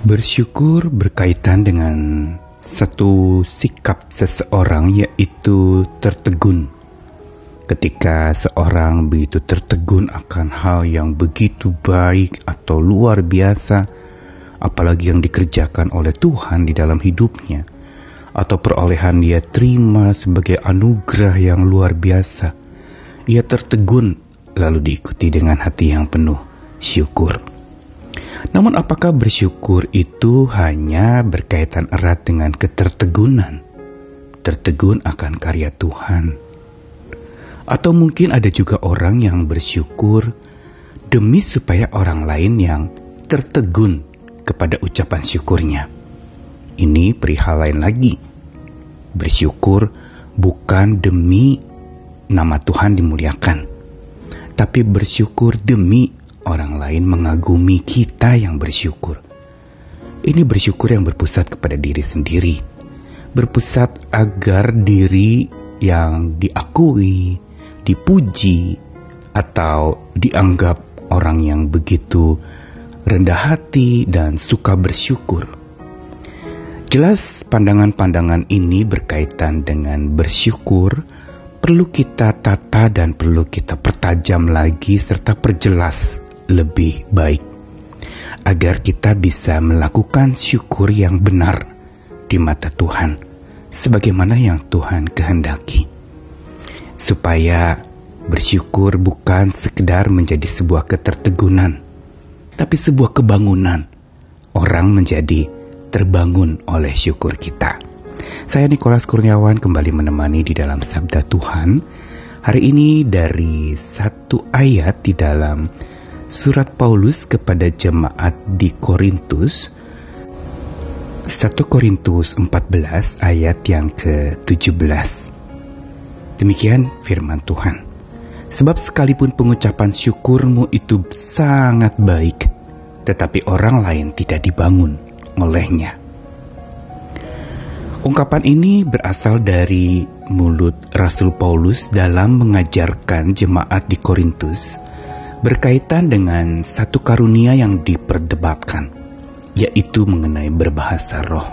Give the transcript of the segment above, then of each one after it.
Bersyukur berkaitan dengan satu sikap seseorang yaitu tertegun. Ketika seorang begitu tertegun akan hal yang begitu baik atau luar biasa, apalagi yang dikerjakan oleh Tuhan di dalam hidupnya, atau perolehan dia terima sebagai anugerah yang luar biasa, ia tertegun lalu diikuti dengan hati yang penuh syukur. Namun apakah bersyukur itu hanya berkaitan erat dengan ketertegunan? Tertegun akan karya Tuhan. Atau mungkin ada juga orang yang bersyukur demi supaya orang lain yang tertegun kepada ucapan syukurnya. Ini perihal lain lagi. Bersyukur bukan demi nama Tuhan dimuliakan, tapi bersyukur demi orang lain mengagumi kita yang bersyukur. Ini bersyukur yang berpusat kepada diri sendiri, berpusat agar diri yang diakui, dipuji, atau dianggap orang yang begitu rendah hati dan suka bersyukur. Jelas pandangan-pandangan ini berkaitan dengan bersyukur perlu kita tata dan perlu kita pertajam lagi serta perjelas lebih baik, agar kita bisa melakukan syukur yang benar di mata Tuhan, sebagaimana yang Tuhan kehendaki, supaya bersyukur bukan sekedar menjadi sebuah ketertegunan, tapi sebuah kebangunan. Orang menjadi terbangun oleh syukur kita. Saya Nikolas Kurniawan kembali menemani di dalam Sabda Tuhan. Hari ini dari satu ayat di dalam Surat Paulus kepada jemaat di Korintus 1 Korintus 14 ayat yang ke-17 Demikian firman Tuhan. Sebab sekalipun pengucapan syukurmu itu sangat baik Tetapi orang lain tidak dibangun olehnya. Ungkapan ini berasal dari mulut Rasul Paulus dalam mengajarkan jemaat di Korintus berkaitan dengan satu karunia yang diperdebatkan, yaitu mengenai berbahasa roh.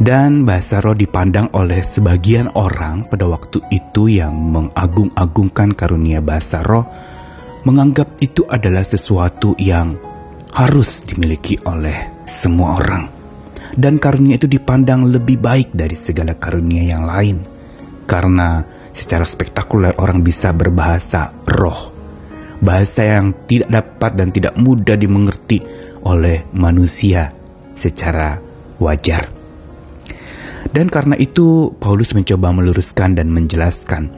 Dan bahasa roh dipandang oleh sebagian orang pada waktu itu yang mengagung-agungkan karunia bahasa roh, menganggap itu adalah sesuatu yang harus dimiliki oleh semua orang. Dan karunia itu dipandang lebih baik dari segala karunia yang lain, karena secara spektakuler orang bisa berbahasa roh bahasa yang tidak dapat dan tidak mudah dimengerti oleh manusia secara wajar. Dan karena itu Paulus mencoba meluruskan dan menjelaskan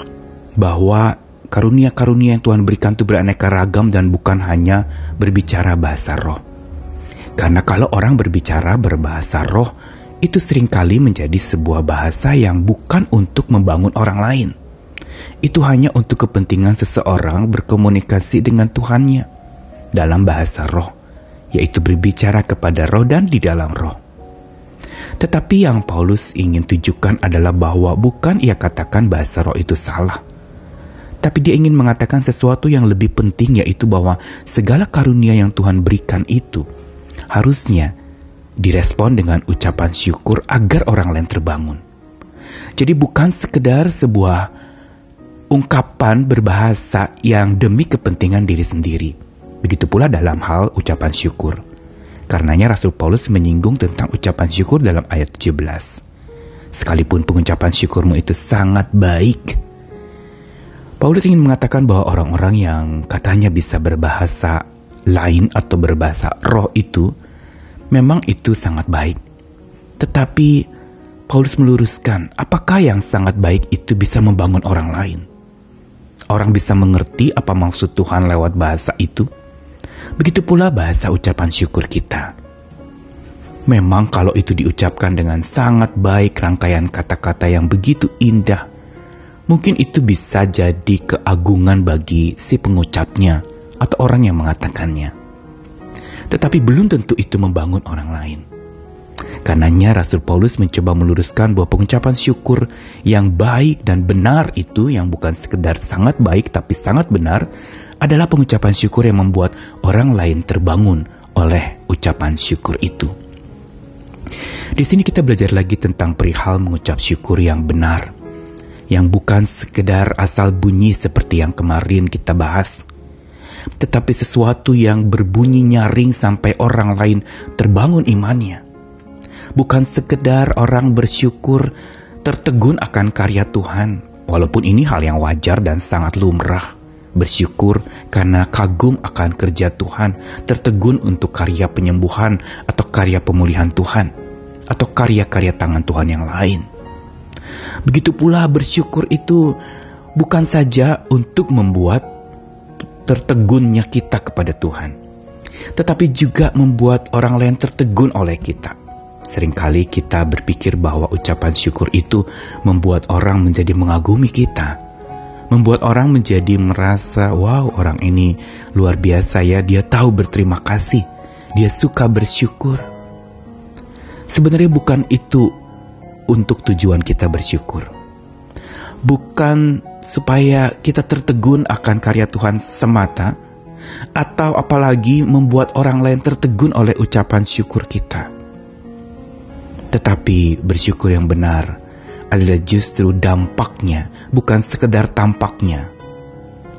bahwa karunia-karunia yang Tuhan berikan itu beraneka ragam dan bukan hanya berbicara bahasa roh. Karena kalau orang berbicara berbahasa roh, itu sering kali menjadi sebuah bahasa yang bukan untuk membangun orang lain itu hanya untuk kepentingan seseorang berkomunikasi dengan Tuhannya dalam bahasa roh, yaitu berbicara kepada roh dan di dalam roh. Tetapi yang Paulus ingin tunjukkan adalah bahwa bukan ia katakan bahasa roh itu salah. Tapi dia ingin mengatakan sesuatu yang lebih penting yaitu bahwa segala karunia yang Tuhan berikan itu harusnya direspon dengan ucapan syukur agar orang lain terbangun. Jadi bukan sekedar sebuah ungkapan berbahasa yang demi kepentingan diri sendiri. Begitu pula dalam hal ucapan syukur. Karenanya Rasul Paulus menyinggung tentang ucapan syukur dalam ayat 17. Sekalipun pengucapan syukurmu itu sangat baik. Paulus ingin mengatakan bahwa orang-orang yang katanya bisa berbahasa lain atau berbahasa roh itu memang itu sangat baik. Tetapi Paulus meluruskan, apakah yang sangat baik itu bisa membangun orang lain? Orang bisa mengerti apa maksud Tuhan lewat bahasa itu. Begitu pula bahasa ucapan syukur kita. Memang kalau itu diucapkan dengan sangat baik rangkaian kata-kata yang begitu indah, mungkin itu bisa jadi keagungan bagi si pengucapnya atau orang yang mengatakannya. Tetapi belum tentu itu membangun orang lain. Karenanya Rasul Paulus mencoba meluruskan bahwa pengucapan syukur yang baik dan benar itu yang bukan sekedar sangat baik tapi sangat benar adalah pengucapan syukur yang membuat orang lain terbangun oleh ucapan syukur itu. Di sini kita belajar lagi tentang perihal mengucap syukur yang benar, yang bukan sekedar asal bunyi seperti yang kemarin kita bahas, tetapi sesuatu yang berbunyi nyaring sampai orang lain terbangun imannya. Bukan sekedar orang bersyukur tertegun akan karya Tuhan, walaupun ini hal yang wajar dan sangat lumrah. Bersyukur karena kagum akan kerja Tuhan, tertegun untuk karya penyembuhan atau karya pemulihan Tuhan, atau karya-karya tangan Tuhan yang lain. Begitu pula bersyukur itu bukan saja untuk membuat tertegunnya kita kepada Tuhan, tetapi juga membuat orang lain tertegun oleh kita. Seringkali kita berpikir bahwa ucapan syukur itu membuat orang menjadi mengagumi kita. Membuat orang menjadi merasa, wow orang ini luar biasa ya, dia tahu berterima kasih, dia suka bersyukur. Sebenarnya bukan itu untuk tujuan kita bersyukur. Bukan supaya kita tertegun akan karya Tuhan semata, atau apalagi membuat orang lain tertegun oleh ucapan syukur kita tetapi bersyukur yang benar adalah justru dampaknya, bukan sekedar tampaknya.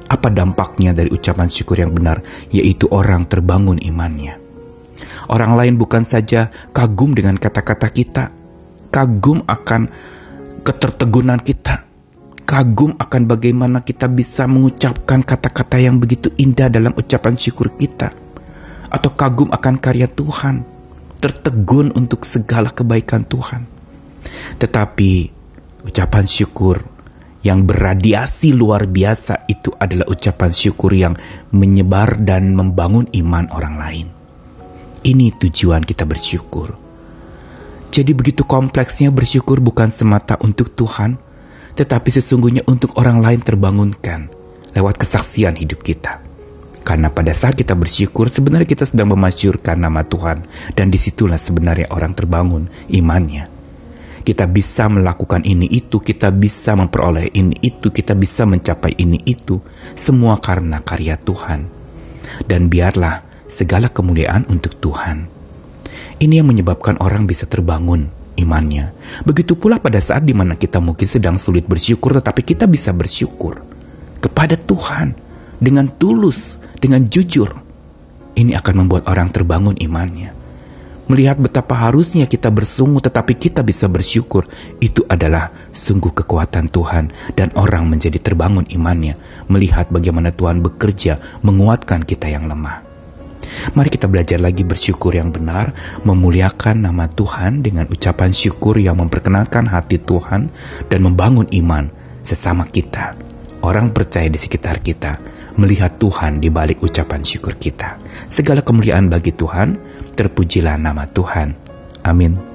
Apa dampaknya dari ucapan syukur yang benar? Yaitu orang terbangun imannya. Orang lain bukan saja kagum dengan kata-kata kita, kagum akan ketertegunan kita, kagum akan bagaimana kita bisa mengucapkan kata-kata yang begitu indah dalam ucapan syukur kita, atau kagum akan karya Tuhan, tertegun untuk segala kebaikan Tuhan. Tetapi ucapan syukur yang beradiasi luar biasa itu adalah ucapan syukur yang menyebar dan membangun iman orang lain. Ini tujuan kita bersyukur. Jadi begitu kompleksnya bersyukur bukan semata untuk Tuhan, tetapi sesungguhnya untuk orang lain terbangunkan lewat kesaksian hidup kita. Karena pada saat kita bersyukur, sebenarnya kita sedang memasyurkan nama Tuhan. Dan di situlah sebenarnya orang terbangun imannya. Kita bisa melakukan ini itu, kita bisa memperoleh ini itu, kita bisa mencapai ini itu. Semua karena karya Tuhan. Dan biarlah segala kemuliaan untuk Tuhan. Ini yang menyebabkan orang bisa terbangun imannya. Begitu pula pada saat di mana kita mungkin sedang sulit bersyukur, tetapi kita bisa bersyukur kepada Tuhan dengan tulus, dengan jujur, ini akan membuat orang terbangun imannya. Melihat betapa harusnya kita bersungguh tetapi kita bisa bersyukur, itu adalah sungguh kekuatan Tuhan dan orang menjadi terbangun imannya, melihat bagaimana Tuhan bekerja menguatkan kita yang lemah. Mari kita belajar lagi bersyukur yang benar, memuliakan nama Tuhan dengan ucapan syukur yang memperkenalkan hati Tuhan dan membangun iman sesama kita, orang percaya di sekitar kita, melihat Tuhan di balik ucapan syukur kita. Segala kemuliaan bagi Tuhan, terpujilah nama Tuhan. Amin.